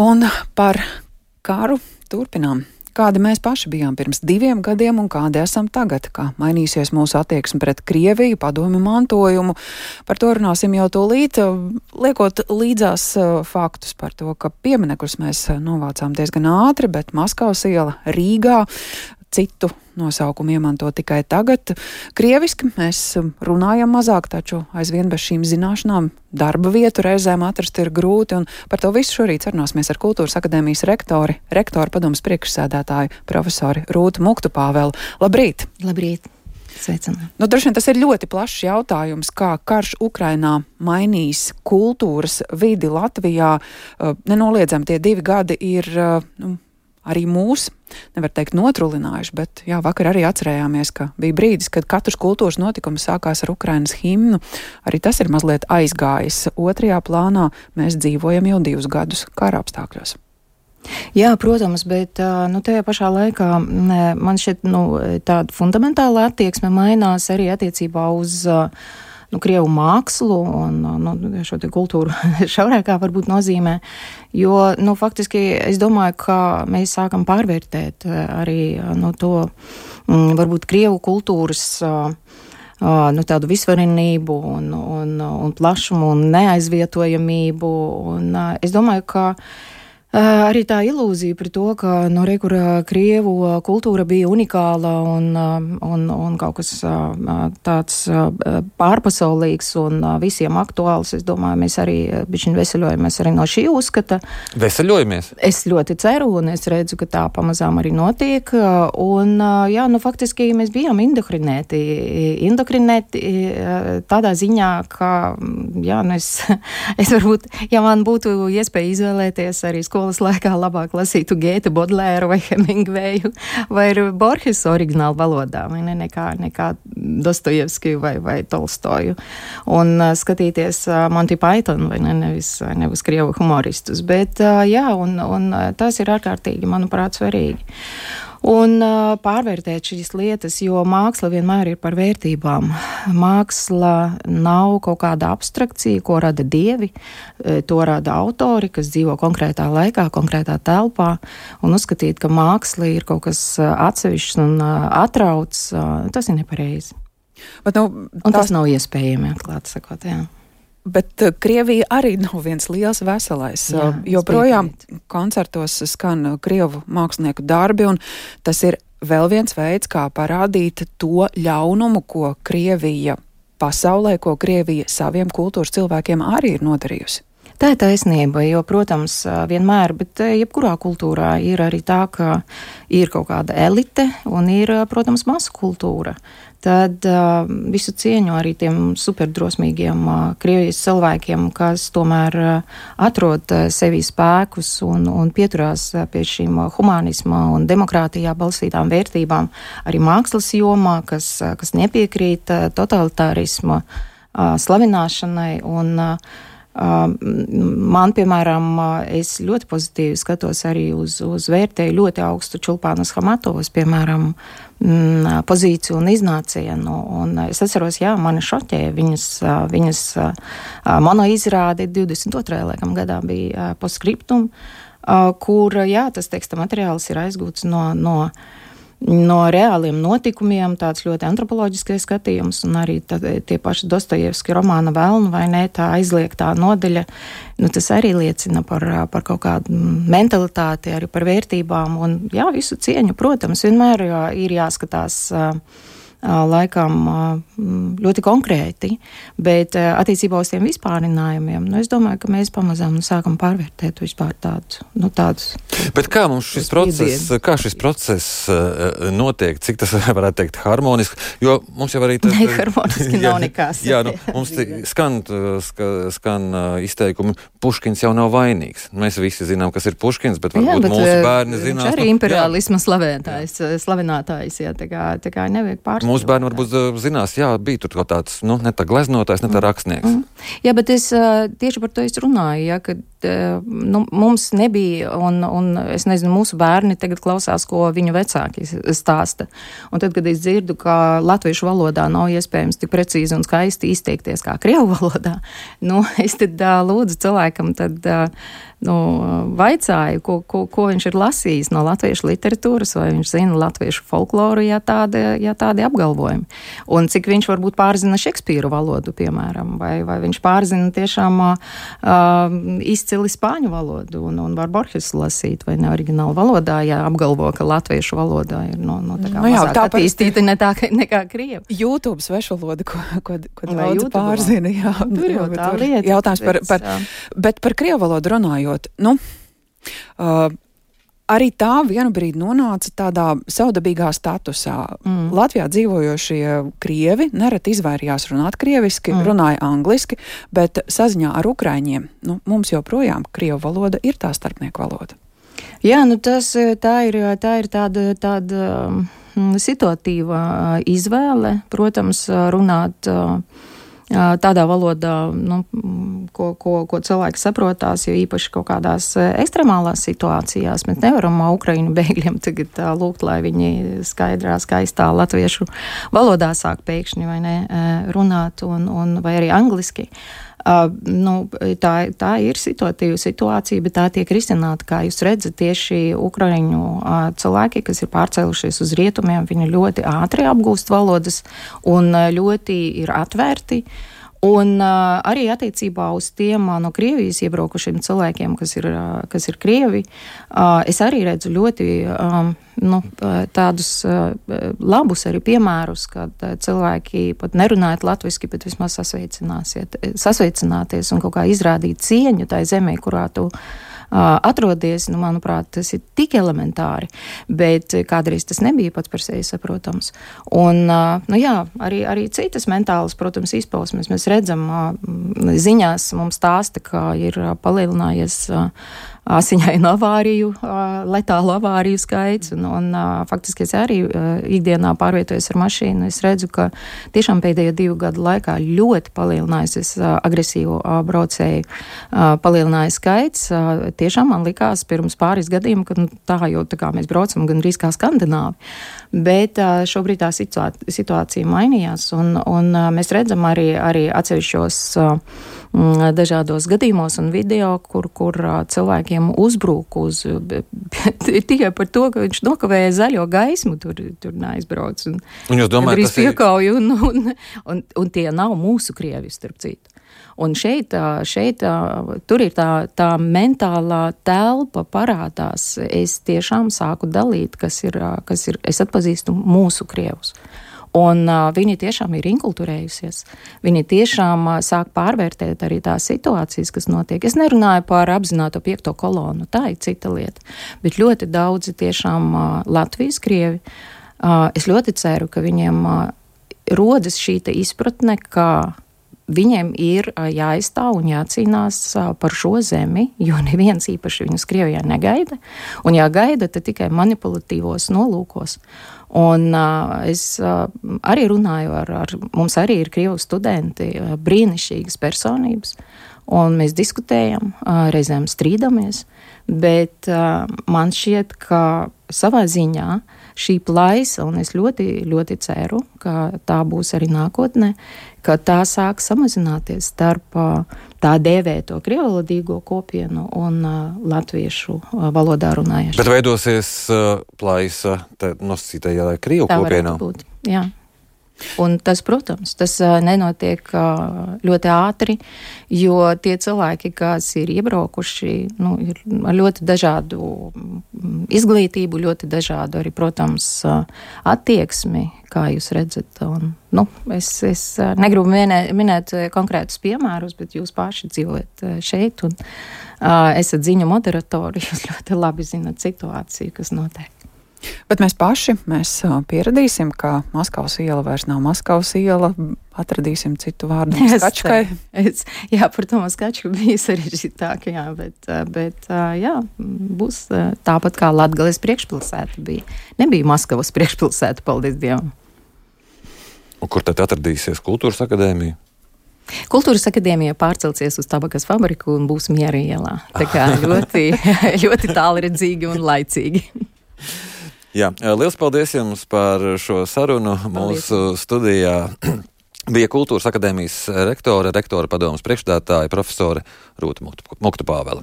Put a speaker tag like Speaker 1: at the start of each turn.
Speaker 1: Un par karu turpinām. Kādi mēs paši bijām pirms diviem gadiem un kādi esam tagad, kā mainīsies mūsu attieksme pret Krieviju, padomju mantojumu. Par to runāsim jau tūlīt, liekot līdzās faktus par to, ka pieminekļus mēs novācām diezgan ātri, bet Maskavas iela Rīgā citu nosaukumu iemanto tikai tagad. Krieviski mēs runājam mazāk, taču aizvien bez šīm zināšanām darba vietu reizēm atrast ir grūti, par to visu šorīt sarunāsimies ar Kultūras akadēmijas rektori, rektora padomas priekšsēdētāju profesori Rūtu Muktu Pāvelu. Labrīt!
Speaker 2: Labrīt! Sveicināti.
Speaker 1: Nu, droši vien tas ir ļoti plašs jautājums, kā karš Ukrainā mainīs kultūras vidi Latvijā. Nenoliedzami tie divi gadi ir nu, arī mūs, nevar teikt, notrulinājuši, bet jā, vakar arī atcerējāmies, ka bija brīdis, kad katrs kultūras notikums sākās ar Ukrainas himnu. Arī tas ir mazliet aizgājis. Otrajā plānā mēs dzīvojam jau divus gadus kara apstākļos.
Speaker 2: Jā, protams, bet nu, tajā pašā laikā man šķiet, nu, tāda fundamentāla attieksme mainās arī attiecībā uz uh, nu, krievu mākslu un nu, šo kultūru šaurākā varbūt nozīmē. Jo nu, faktiski es domāju, ka mēs sākam pārvērtēt eh, arī nu, to mm, varbūt krievu kultūras. Nu, tādu visvarenību, un, un, un plašumu un neaizvietojamību. Un, es domāju, ka uh, Arī tā ilūzija par to, ka no nu, rekurā Krievu kultūra bija unikāla un, un, un kaut kas tāds pārpasaulīgs un visiem aktuāls. Es domāju, mēs arī bišķiņ veseļojamies arī no šī uzskata.
Speaker 3: Veseļojamies?
Speaker 2: Es ļoti ceru un es redzu, ka tā pamazām arī notiek. Un, jā, nu faktiski mēs bijām indokrinēti. Indokrinēti tādā ziņā, ka, jā, nu es, es varbūt, ja man būtu iespēja izvēlēties arī skolu skolas laikā labāk lasītu Gēta Bodlēru vai Hemingveju vai Borges oriģinālu valodā, vai ne, nekā, nekā Dostojevski vai, vai Tolstoju. Un uh, skatīties uh, Monty Python vai ne, nevis, nevis Krievu humoristus. Bet, uh, jā, un, un tas ir ārkārtīgi, manuprāt, svarīgi un uh, pārvērtēt šīs lietas, jo māksla vienmēr ir par vērtībām. Māksla nav kaut kāda abstrakcija, ko rada dievi, to rada autori, kas dzīvo konkrētā laikā, konkrētā telpā, un uzskatīt, ka māksla ir kaut kas atsevišķs un atrauts, tas ir nepareizi. Bet, nu, tas... Un tas nav iespējami, atklāti sakot. Jā.
Speaker 1: Bet uh, Krievija arī nav viens liels veselais. Jā, uh, joprojām koncertos skan uh, krievu mākslinieku darbi, un tas ir vēl viens veids, kā parādīt to ļaunumu, ko Krievija pasaulē, ko Krievija saviem kultūras cilvēkiem arī ir nodarījusi.
Speaker 2: Tā ir taisnība, jo, protams, vienmēr, bet jebkurā kultūrā ir arī tā, ka ir kaut kāda elite un ir, protams, masu kultūra. Tad uh, visu cieņu arī tiem superdrosmīgiem uh, Krievijas cilvēkiem, kas tomēr uh, atrod uh, sevī spēkus un, un pieturās uh, pie šīm uh, humanisma un demokrātijā balstītām vērtībām, arī mākslas jomā, kas, uh, kas nepiekrīt uh, totalitārisma uh, slavināšanai un uh, Man, piemēram, es ļoti pozitīvi skatos arī uz, uz vērtēju ļoti augstu Čulpānas Hamatovas, piemēram, mm, pozīciju un iznācienu. Un es atceros, jā, mani šoķēja viņas, viņas monoizrādi 22. laikam gadā bija postscriptum, kur, jā, tas teksta materiāls ir aizgūts no, no no reāliem notikumiem, tāds ļoti antropoloģiskais skatījums, un arī tā, tie paši Dostojevski romāna Velnu vai ne, tā aizliegtā nodeļa, nu, tas arī liecina par, par kaut kādu mentalitāti, arī par vērtībām, un jā, visu cieņu, protams, vienmēr jā, ir jāskatās. Uh, laikam ļoti konkrēti, bet attiecībā uz tiem vispārinājumiem, nu, es domāju, ka mēs pamazām nu, sākam pārvērtēt vispār tādus. Nu, tādus
Speaker 3: bet kā mums šis process, kā šis process notiek, cik tas varētu teikt harmoniski, jo mums jau arī
Speaker 2: tas... Neharmoniski jā, nav nekas.
Speaker 3: Jā, nu, mums skan, skan izteikumi, Puškins jau nav vainīgs. Mēs visi zinām, kas ir Puškins, bet varbūt jā, bet, mūsu bērni zinās.
Speaker 2: Viņš arī nu, imperialisma slavētājs, slavinātājs, jā, tā kā, tā kā nevajag pārspēt
Speaker 3: mūsu bērni varbūt zinās, jā, bija tur kaut tāds, nu, ne tā gleznotājs, ne tā rakstnieks. Mm.
Speaker 2: Jā, bet es tieši par to es runāju, ja, ka nu, mums nebija, un, un es nezinu, mūsu bērni tagad klausās, ko viņu vecāki stāsta. Un tad, kad es dzirdu, ka latviešu valodā nav iespējams tik precīzi un skaisti izteikties kā krievu valodā, nu, es tad uh, lūdzu cilvēkam tad. Uh, nu, vaicāju, ko, ko, ko viņš ir lasījis no latviešu literatūras, vai viņš zina latviešu folkloru, ja tādi, ja tādi apgalvojumi. Un cik viņš varbūt pārzina Šekspīru valodu, piemēram, vai, vai viņš pārzina tiešām uh, izcili spāņu valodu un, un var Borgesu lasīt, vai ne oriģinālu valodā, ja apgalvo, ka latviešu valodā ir no, no tā kā nu, jā, tā attīstīta ne tā, nekā krievu.
Speaker 1: YouTube svešvaloda, ko, ko, ko daudz pārzina, jā.
Speaker 2: Tur jau tā lieta.
Speaker 1: Jautājums par, par, bet par krievu valodu runājot runājot, nu, uh, arī tā vienu brīdi nonāca tādā savdabīgā statusā. Mm. Latvijā dzīvojošie krievi nereti izvairījās runāt krieviski, mm. runāja angliski, bet saziņā ar ukraiņiem nu, mums joprojām krievu valoda ir tā starpnieku valoda.
Speaker 2: Jā, nu tas tā ir, tā ir tāda, tāda um, situatīva izvēle, protams, runāt. Tādā valodā, nu, ko, ko, ko cilvēki saprotās, jo īpaši kaut kādās ekstremālās situācijās mēs nevaram Ukraiņu bēgļiem tagad lūgt, lai viņi skaidrā, skaistā latviešu valodā sāk pēkšņi vai ne runāt, un, un, vai arī angliski. Uh, nu, tā, tā ir situatīva situācija, bet tā tiek risināta, kā jūs redzat, tieši ukraiņu uh, cilvēki, kas ir pārcēlušies uz rietumiem, viņi ļoti ātri apgūst valodas un uh, ļoti ir atvērti. Uh, Un uh, arī attiecībā uz tiem uh, no Krievijas iebraukušiem cilvēkiem, kas ir, uh, kas ir Krievi, uh, es arī redzu ļoti um, nu, tādus uh, labus arī piemērus, kad uh, cilvēki pat nerunājot latviešu, bet vismaz sasveicināties un kaut kā izrādīt cieņu tai zemē, kurā tu esi atrodies, nu, manuprāt, tas ir tik elementāri, bet kādreiz tas nebija pats par sevi saprotams. Un, nu, jā, arī, arī citas mentālas, protams, izpausmes mēs redzam ziņās, mums stāsta, ka ir palielinājies asiņainu avāriju, letālu avāriju skaits. Un, un, faktiski es arī ikdienā pārvietojos ar mašīnu. Es redzu, ka tiešām pēdējo divu gadu laikā ļoti palielinājusies agresīvo braucēju palielināja skaits. Tiešām man likās pirms pāris gadiem, ka nu, tā jau tā kā mēs braucam gandrīz kā skandināvi. Bet šobrīd tā situācija mainījās, un, un mēs redzam arī, arī atsevišķos dažādos gadījumos un video, kur, kur cilvēkiem uzbrūk uz tikai par to, ka viņš nokavēja zaļo gaismu, tur, tur neaizbrauc. Un,
Speaker 3: un jūs domājat,
Speaker 2: tas ir piekauju, un, un, un, un tie nav mūsu krievi, starp citu. Un šeit, šeit tur ir tā, tā mentālā telpa parādās. Es tiešām sāku dalīt, kas ir, kas ir es atpazīstu mūsu krievus. Un uh, viņi tiešām ir inkulturējusies. Viņi tiešām uh, sāk pārvērtēt arī tās situācijas, kas notiek. Es nerunāju par apzināto piekto kolonu, tā ir cita lieta. Bet ļoti daudzi tiešām uh, Latvijas krievi, uh, es ļoti ceru, ka viņiem uh, rodas šī izpratne, ka viņiem ir jāizstāv un jācīnās par šo zemi, jo neviens īpaši viņus Krievijā negaida. Un, ja gaida, tad tikai manipulatīvos nolūkos. Un uh, es uh, arī runāju ar, ar mums arī ir krievu studenti, uh, brīnišķīgas personības, un mēs diskutējam, uh, reizēm strīdamies, bet uh, man šķiet, ka savā ziņā šī plaisa, un es ļoti, ļoti ceru, ka tā būs arī nākotnē, ka tā sāk samazināties starp tā dēvēto krievalodīgo kopienu un latviešu valodā runājušiem.
Speaker 3: Bet veidosies plaisa nosacītajā krievu kopienā?
Speaker 2: Būt, jā. Un tas, protams, tas nenotiek ļoti ātri, jo tie cilvēki, kas ir iebraukuši, nu, ir ar ļoti dažādu izglītību, ļoti dažādu arī, protams, attieksmi, kā jūs redzat. Un, nu, es, es negribu minē, minēt konkrētus piemērus, bet jūs paši dzīvojat šeit un esat ziņu moderatori. Jūs ļoti labi zinat situāciju, kas notiek.
Speaker 1: Bet mēs paši mēs pieradīsim, ka Maskavas iela vairs nav Maskavas iela. Atradīsim citu vārdu skačkai.
Speaker 2: Es, jā, par to skačku bija sarežģītāk, jā, bet, bet jā, būs tāpat kā Latgales priekšpilsēta bija. Nebija Maskavas priekšpilsēta, paldies Dievam.
Speaker 3: Un kur tad atradīsies kultūras akadēmija?
Speaker 2: Kultūras akadēmija pārcelsies uz tabakas fabriku un būs miera ielā. Tā kā ļoti, ļoti tālredzīgi un laicīgi.
Speaker 3: Jā, liels paldies jums par šo sarunu. Paldies. Mūsu studijā bija Kultūras akadēmijas rektore, rektora padomas priekšstādātāja profesore Rūta Muktu Pāvela.